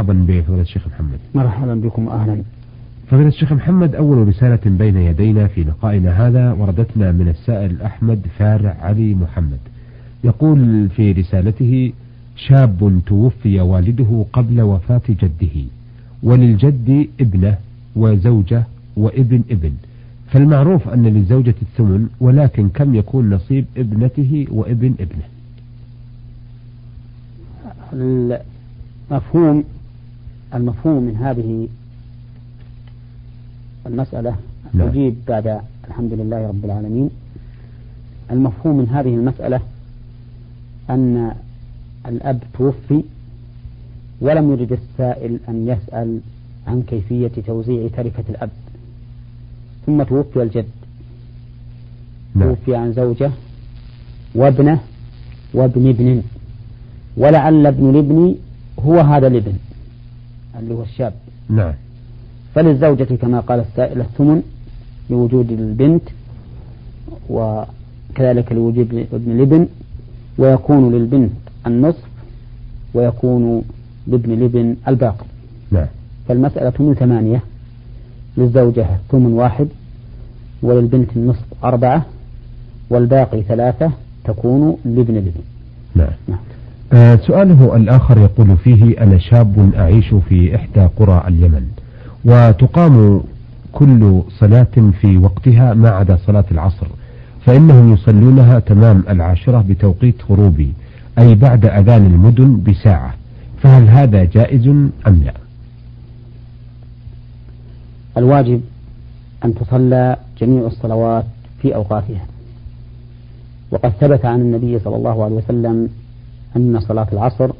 مرحبا بفضيلة الشيخ محمد. مرحبا بكم أهلا. فضيلة الشيخ محمد أول رسالة بين يدينا في لقائنا هذا وردتنا من السائل أحمد فارع علي محمد. يقول في رسالته شاب توفي والده قبل وفاة جده وللجد ابنة وزوجة وابن ابن. فالمعروف أن للزوجة الثمن ولكن كم يكون نصيب ابنته وابن ابنه؟ المفهوم المفهوم من هذه المسألة نعم. أجيب بعد الحمد لله رب العالمين. المفهوم من هذه المسألة أن الأب توفي ولم يرد السائل أن يسأل عن كيفية توزيع تركة الأب. ثم توفي الجد. نعم. توفي عن زوجة وابنه وابن ابن. ولعل ابن الابن هو هذا الابن. اللي هو الشاب. نعم. فللزوجة كما قال السائل الثمن لوجود البنت وكذلك لوجود ابن الابن ويكون للبنت النصف ويكون لابن الابن الباقي. نعم. فالمسألة من ثمانية للزوجة ثمن واحد وللبنت النصف أربعة والباقي ثلاثة تكون لابن الابن نعم, نعم. آه سؤاله الآخر يقول فيه أنا شاب أعيش في إحدى قرى اليمن وتقام كل صلاة في وقتها ما عدا صلاة العصر فإنهم يصلونها تمام العاشرة بتوقيت غروبي أي بعد أذان المدن بساعة فهل هذا جائز أم لا؟ الواجب أن تصلى جميع الصلوات في أوقاتها. وقد ثبت عن النبي صلى الله عليه وسلم أن صلاة العصر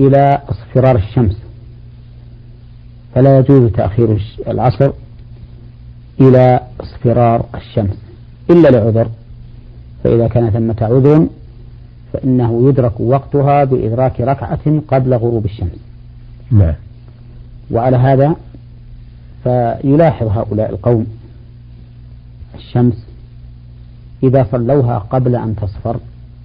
إلى اصفرار الشمس. فلا يجوز تأخير العصر إلى اصفرار الشمس. إلا لعذر فإذا كان ثمة عذر فإنه يدرك وقتها بإدراك ركعة قبل غروب الشمس. نعم. وعلى هذا فيلاحظ هؤلاء القوم الشمس إذا صلوها قبل أن تصفر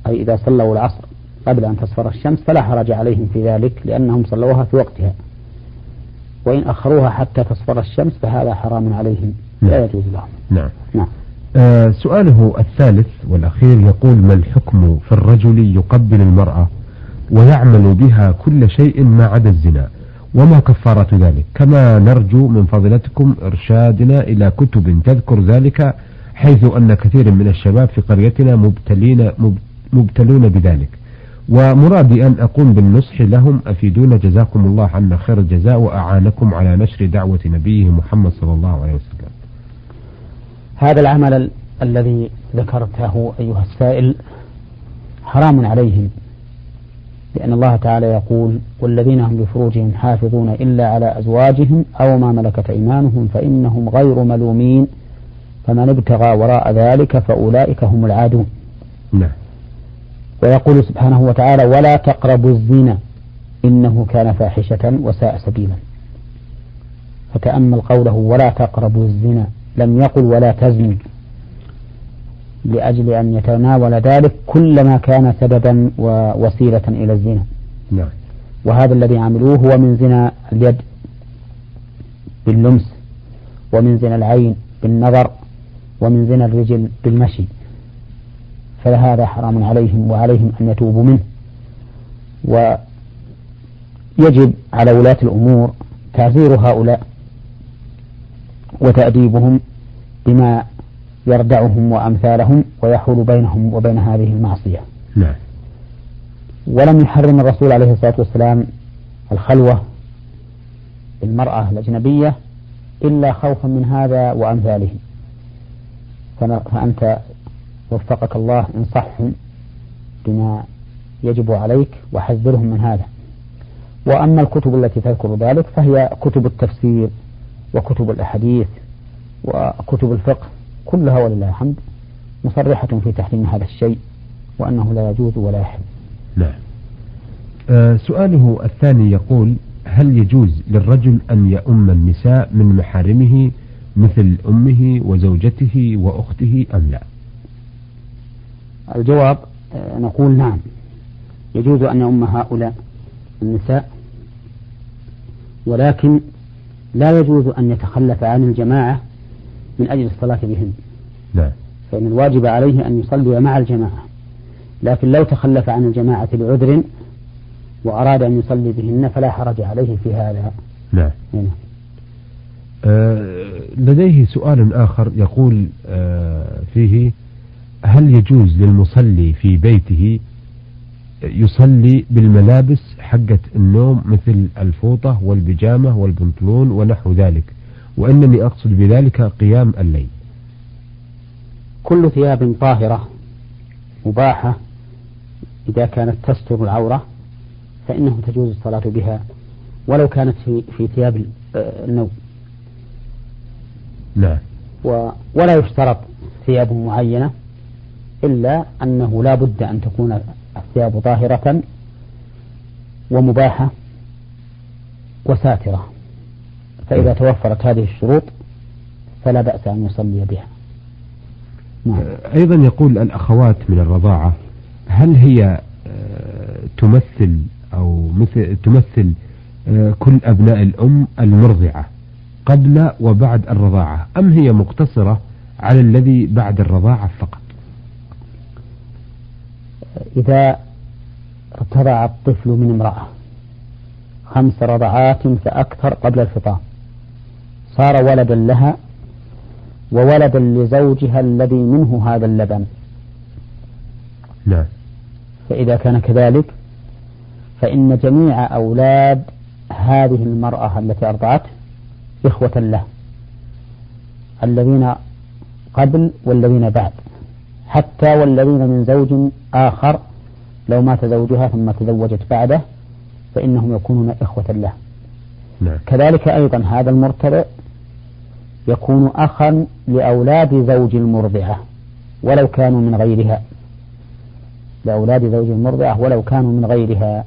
أي إذا صلوا العصر قبل أن تصفر الشمس فلا حرج عليهم في ذلك لأنهم صلوها في وقتها. وإن أخروها حتى تصفر الشمس فهذا حرام عليهم. لا نعم. يجوز لهم. نعم. نعم. آه سؤاله الثالث والأخير يقول ما الحكم في الرجل يقبل المرأة ويعمل بها كل شيء ما عدا الزنا؟ وما كفارة ذلك؟ كما نرجو من فضلتكم إرشادنا إلى كتب تذكر ذلك حيث أن كثير من الشباب في قريتنا مبتلين مبتلون بذلك. ومرادي أن أقوم بالنصح لهم. أفيدونا جزاكم الله عنا خير الجزاء وأعانكم على نشر دعوة نبيه محمد صلى الله عليه وسلم. هذا العمل ال الذي ذكرته أيها السائل حرام عليهم لأن الله تعالى يقول والذين هم لفروجهم حافظون إلا على أزواجهم أو ما ملكت أيمانهم فإنهم غير ملومين فمن ابتغى وراء ذلك فأولئك هم العادون. نعم. ويقول سبحانه وتعالى ولا تقربوا الزنا إنه كان فاحشة وساء سبيلا. فتأمل قوله ولا تقربوا الزنا لم يقل ولا تزنوا لأجل أن يتناول ذلك كل ما كان سببا ووسيلة إلى الزنا. نعم. وهذا الذي عملوه هو من زنا اليد باللمس ومن زنا العين بالنظر ومن زنا الرجل بالمشي. فهذا حرام عليهم وعليهم أن يتوبوا منه. ويجب على ولاة الأمور تعزير هؤلاء وتأديبهم بما يردعهم وأمثالهم ويحول بينهم وبين هذه المعصية. نعم. ولم يحرم الرسول عليه الصلاة والسلام الخلوة بالمرأة الأجنبية إلا خوفا من هذا وأمثاله فأنت وفقك الله انصحهم بما يجب عليك وحذرهم من هذا. وأما الكتب التي تذكر ذلك فهي كتب التفسير وكتب الأحاديث وكتب الفقه كلها ولله الحمد مصرحة في تحريم هذا الشيء وأنه لا يجوز ولا يحل. نعم آه سؤاله الثاني يقول هل يجوز للرجل أن يؤم النساء من محارمه مثل أمه وزوجته وأخته أم لا؟ الجواب آه، نقول نعم. يجوز أن يؤم هؤلاء النساء ولكن لا يجوز أن يتخلف عن الجماعة من أجل الصلاة بهن. نعم فإن الواجب عليه أن يصلي مع الجماعة. لكن لو تخلف عن الجماعة لعذر وأراد أن يصلي بهن فلا حرج عليه في هذا. نعم. آه لديه سؤال آخر يقول آه فيه هل يجوز للمصلي في بيته يصلي بالملابس حقة النوم مثل الفوطة والبيجامة والبنطلون ونحو ذلك؟ وإنني أقصد بذلك قيام الليل. كل ثياب طاهرة مباحة إذا كانت تستر العورة فإنه تجوز الصلاة بها ولو كانت في, في ثياب النوم. نعم. ولا يشترط ثياب معينة إلا أنه لا بد أن تكون الثياب طاهرة ومباحة وساترة. فإذا توفرت هذه الشروط فلا بأس أن يصلي بها. نعم. أيضا يقول الأخوات من الرضاعة هل هي آه، تمثل أو مثل تمثل آه، كل أبناء الأم المرضعة قبل وبعد الرضاعة أم هي مقتصرة على الذي بعد الرضاعة فقط؟ إذا ارتضع الطفل من امرأة خمس رضعات فأكثر قبل الفطام صار ولدا لها وولدا لزوجها الذي منه هذا اللبن. نعم فإذا كان كذلك فإن جميع أولاد هذه المرأة التي أرضعته إخوة له الذين قبل والذين بعد. حتى والذين من زوج آخر لو مات زوجها ثم تزوجت بعده فإنهم يكونون إخوة له. نعم. كذلك أيضا هذا المرتبع يكون أخا لأولاد زوج المرضعة ولو كانوا من غيرها. لأولاد زوج المرضعة ولو كانوا من غيرها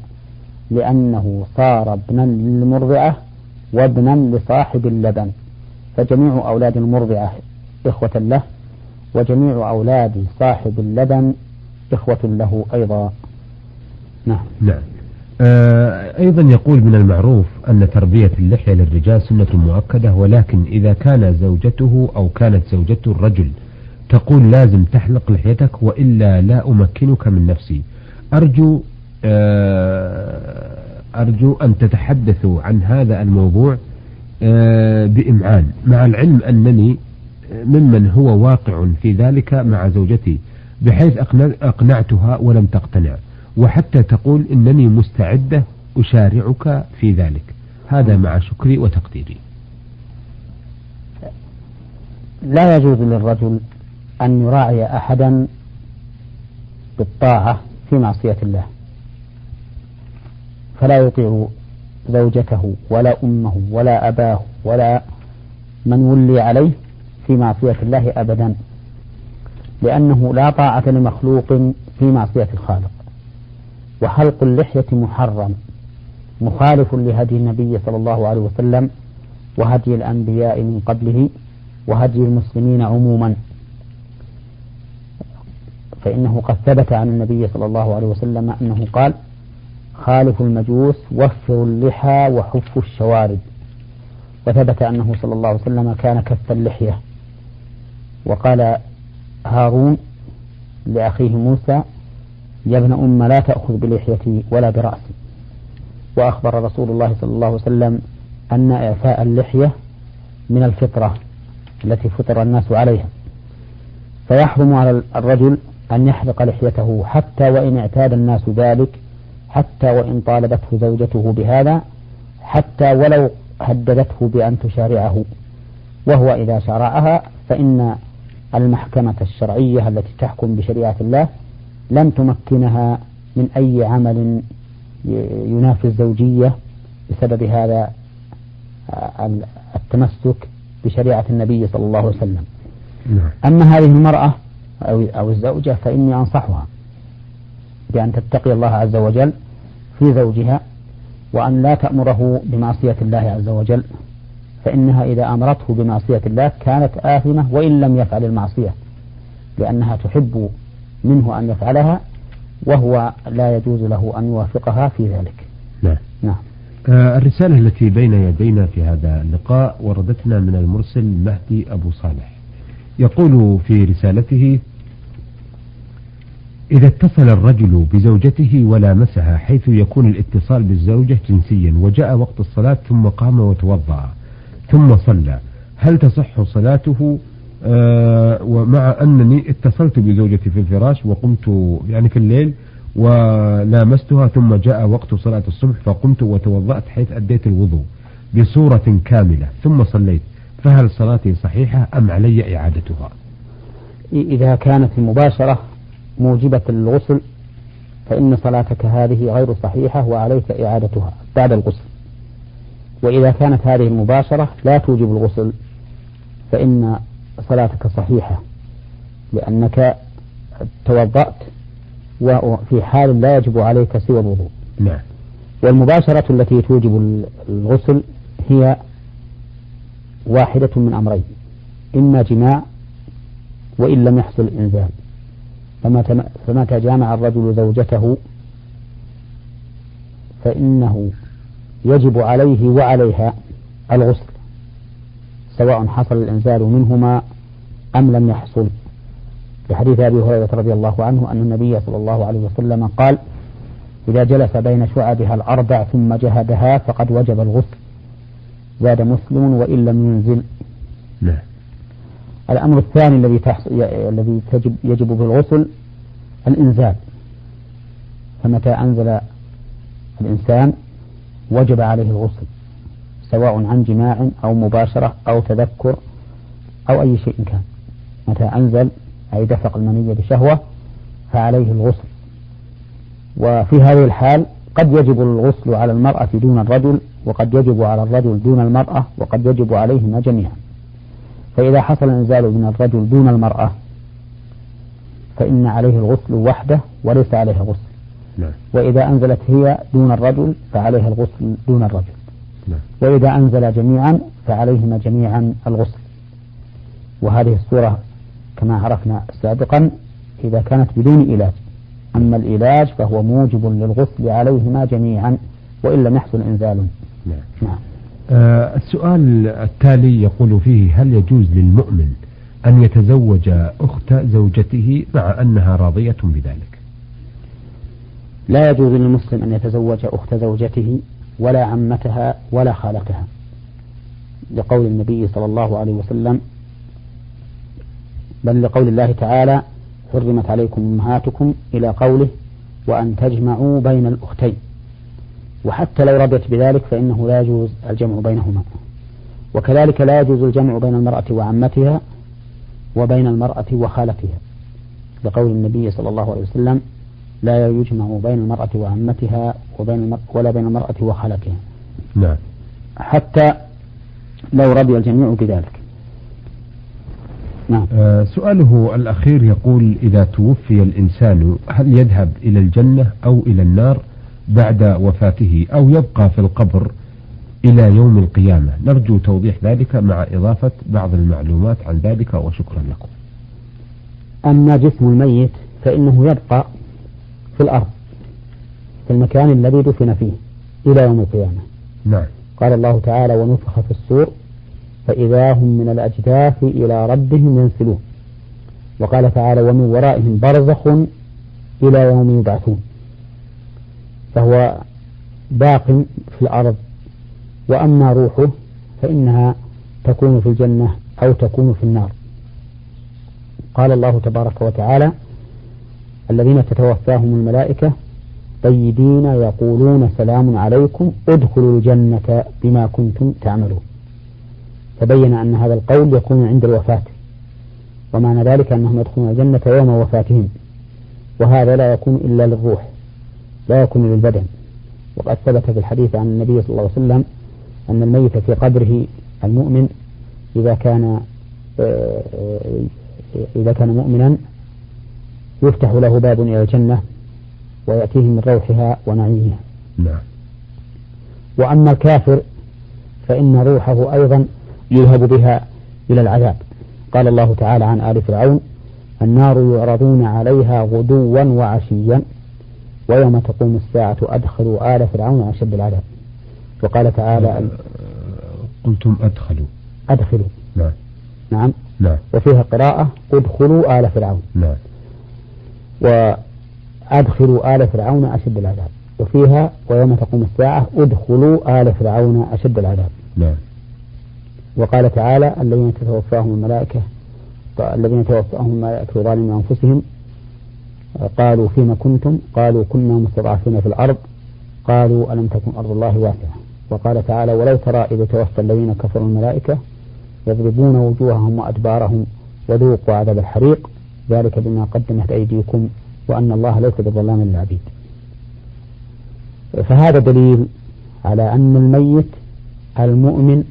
لأنه صار ابنا للمرضعة وابنا لصاحب اللبن. فجميع أولاد المرضعة إخوة له. وجميع أولاد صاحب اللبن إخوة له أيضا. نعم. نعم آه أيضا يقول من المعروف أن تربية اللحية للرجال سنة مؤكدة ولكن إذا كان زوجته أو كانت زوجته الرجل تقول لازم تحلق لحيتك وإلا لا أمكنك من نفسي. أرجو آه أرجو أن تتحدثوا عن هذا الموضوع آه بإمعان. مع العلم أنني ممن هو واقع في ذلك مع زوجتي بحيث أقنعتها ولم تقتنع. وحتى تقول إنني مستعدة أشارعك في ذلك. هذا مع شكري وتقديري. لا يجوز للرجل أن يراعي أحدا بالطاعة في معصية الله. فلا يطيع زوجته ولا أمه ولا أباه ولا من ولي عليه في معصية الله أبدا لأنه لا طاعة لمخلوق في معصية الخالق. وحلق اللحية محرم مخالف لهدي النبي صلى الله عليه وسلم وهدي الأنبياء من قبله وهدي المسلمين عموما. فإنه قد ثبت عن النبي صلى الله عليه وسلم أنه قال خالف المجوس وفروا اللحى وحفوا الشوارب وثبت أنه صلى الله عليه وسلم كان كف اللحية. وقال هارون لأخيه موسى يا ابن أم لا تأخذ بلحيتي ولا برأسي. وأخبر رسول الله صلى الله عليه وسلم أن إعفاء اللحية من الفطرة التي فطر الناس عليها. فيحرم على الرجل أن يحلق لحيته حتى وإن اعتاد الناس ذلك حتى وإن طالبته زوجته بهذا حتى ولو هددته بأن تشارعه. وهو إذا شرعها فإن المحكمة الشرعية التي تحكم بشريعة الله لم تمكنها من أي عمل ينافي الزوجية بسبب هذا التمسك بشريعة النبي صلى الله عليه وسلم نعم. أما هذه المرأة أو الزوجة فإني أنصحها بأن تتقي الله عز وجل في زوجها وأن لا تأمره بمعصية الله عز وجل فإنها إذا أمرته بمعصية الله كانت آثمة وإن لم يفعل المعصية لأنها تحب منه أن يفعلها وهو لا يجوز له أن يوافقها في ذلك. نعم, نعم. آه الرسالة التي بين يدينا في هذا اللقاء وردتنا من المرسل مهدي أبو صالح. يقول في رسالته إذا اتصل الرجل بزوجته ولامسها حيث يكون الاتصال بالزوجة جنسيا وجاء وقت الصلاة ثم قام وتوضأ ثم صلى. هل تصح صلاته؟ آه ومع أنني اتصلت بزوجتي في الفراش وقمت يعني في الليل ولامستها ثم جاء وقت صلاة الصبح فقمت وتوضأت حيث أديت الوضوء بصورة كاملة ثم صليت. فهل صلاتي صحيحة أم علي إعادتها؟ إذا كانت المباشرة موجبة للغسل فإن صلاتك هذه غير صحيحة وعليك إعادتها بعد الغسل. وإذا كانت هذه المباشرة لا توجب الغسل فإن صلاتك صحيحة لأنك توضأت وفي حال لا يجب عليك سوى الوضوء. نعم. والمباشرة التي توجب الغسل هي واحدة من أمرين إما جماع وإن لم يحصل إنزال. فمتى فمتى جامع الرجل زوجته فإنه يجب عليه وعليها الغسل سواء حصل الإنزال منهما أم لم يحصل. لحديث أبي هريرة رضي الله عنه أن النبي صلى الله عليه وسلم قال إذا جلس بين شعبها الأربع ثم جهدها فقد وجب الغسل زاد مسلم وإن لم ينزل. نعم الأمر الثاني الذي الذي تجب يجب بالغسل الإنزال فمتى أنزل الإنسان وجب عليه الغسل سواء عن جماع أو مباشرة أو تذكر أو أي شيء كان. متى أنزل أي دفق المنية بشهوة فعليه الغسل. وفي هذه الحال قد يجب الغسل على المرأة دون الرجل وقد يجب على الرجل دون المرأة وقد يجب عليهما جميعا. فإذا حصل الإنزال من الرجل دون المرأة فإن عليه الغسل وحده وليس عليه غسل. نعم. وإذا أنزلت هي دون الرجل فعليها الغسل دون الرجل نعم. وإذا أنزل جميعا فعليهما جميعا الغسل وهذه الصورة كما عرفنا سابقا إذا كانت بدون علاج أما العلاج فهو موجب للغسل عليهما جميعا وإن لم يحصل إنزال نعم. نعم. آه السؤال التالي يقول فيه هل يجوز للمؤمن أن يتزوج أخت زوجته مع أنها راضية بذلك لا يجوز للمسلم أن يتزوج أخت زوجته ولا عمتها ولا خالتها. لقول النبي صلى الله عليه وسلم بل لقول الله تعالى حرمت عليكم أمهاتكم إلى قوله وأن تجمعوا بين الأختين. وحتى لو رضيت بذلك فإنه لا يجوز الجمع بينهما. وكذلك لا يجوز الجمع بين المرأة وعمتها وبين المرأة وخالتها. لقول النبي صلى الله عليه وسلم لا يجمع بين المرأة وعمتها وبين المرأة ولا بين المرأة وخالتها. نعم. حتى لو رضي الجميع بذلك. نعم. آه سؤاله الأخير يقول إذا توفي الإنسان هل يذهب إلى الجنة أو إلى النار بعد وفاته أو يبقى في القبر إلى يوم القيامة؟ نرجو توضيح ذلك مع إضافة بعض المعلومات عن ذلك وشكرا لكم. أما جسم الميت فإنه يبقى في الأرض في المكان الذي دفن فيه إلى يوم القيامة. نعم. قال الله تعالى ونفخ في السور فإذا هم من الأجداث إلى ربهم ينسلون. وقال تعالى ومن ورائهم برزخ إلى يوم يبعثون. فهو باق في الأرض وأما روحه فإنها تكون في الجنة أو تكون في النار. قال الله تبارك وتعالى الذين تتوفاهم الملائكة طيبين يقولون سلام عليكم ادخلوا الجنة بما كنتم تعملون. فبين أن هذا القول يكون عند الوفاة ومعنى ذلك أنهم يدخلون الجنة يوم وفاتهم وهذا لا يكون إلا للروح لا يكون للبدن. وقد ثبت في الحديث عن النبي صلى الله عليه وسلم أن الميت في قبره المؤمن إذا كان آه، إذا كان مؤمنا يفتح له باب إلى الجنة ويأتيه من روحها ونعيمها. نعم. وأما الكافر فإن روحه أيضا يذهب بها إلى العذاب. قال الله تعالى عن آل فرعون النار يعرضون عليها غدوا وعشيا ويوم تقوم الساعة أدخلوا آل فرعون أشد العذاب. وقال تعالى آه، قلتم أدخلوا. أدخلوا. نعم. نعم. نعم. وفيها قراءة ادخلوا آل فرعون. نعم. وأدخلوا آل فرعون أشد العذاب. وفيها ويوم تقوم الساعة ادخلوا آل فرعون أشد العذاب. نعم. وقال تعالى الذين تتوفاهم الملائكة الذين توفاهم الملائكة ظالمين أنفسهم قالوا فيما كنتم؟ قالوا كنا مستضعفين في الأرض. قالوا ألم تكن أرض الله واسعة؟ وقال تعالى ولو ترى إذا توفى الذين كفروا الملائكة يضربون وجوههم وأدبارهم وذوقوا عذاب الحريق. ذلك بما قدمت أيديكم وأن الله ليس بظلام للعبيد. فهذا دليل على أن الميت المؤمن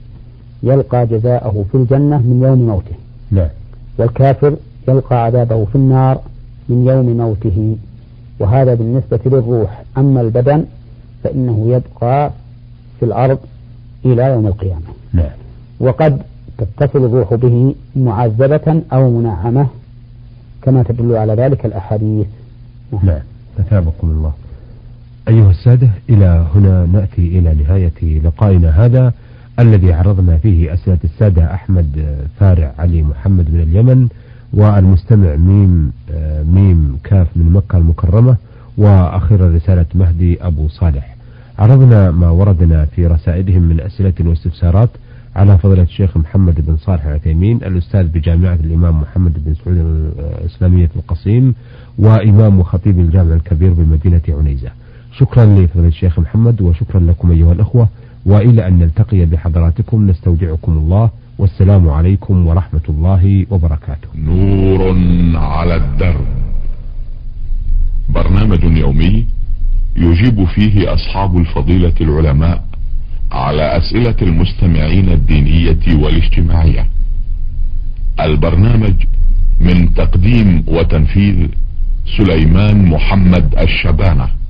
يلقى جزاءه في الجنة من يوم موته. نعم والكافر يلقى عذابه في النار من يوم موته. وهذا بالنسبة للروح. أما البدن فإنه يبقى في الأرض إلى يوم القيامة. نعم وقد تتصل الروح به معذبة أو منعمة كما تدل على ذلك الأحاديث. نعم. أثابكم الله. أيها السادة إلى هنا نأتي إلى نهاية لقائنا هذا الذي عرضنا فيه أسئلة السادة أحمد فارع علي محمد من اليمن والمستمع ميم ميم كاف من مكة المكرمة وأخيرا رسالة مهدي أبو صالح. عرضنا ما وردنا في رسائلهم من أسئلة واستفسارات على فضيلة الشيخ محمد بن صالح العثيمين الأستاذ بجامعة الإمام محمد بن سعود الإسلامية القصيم وإمام وخطيب الجامع الكبير بمدينة عنيزة. شكرا لفضيلة الشيخ محمد وشكرا لكم أيها الأخوة وإلى أن نلتقي بحضراتكم نستودعكم الله والسلام عليكم ورحمة الله وبركاته. نور على الدرب. برنامج يومي يجيب فيه أصحاب الفضيلة العلماء على أسئلة المستمعين الدينية والاجتماعية. البرنامج من تقديم وتنفيذ سليمان محمد الشبانة.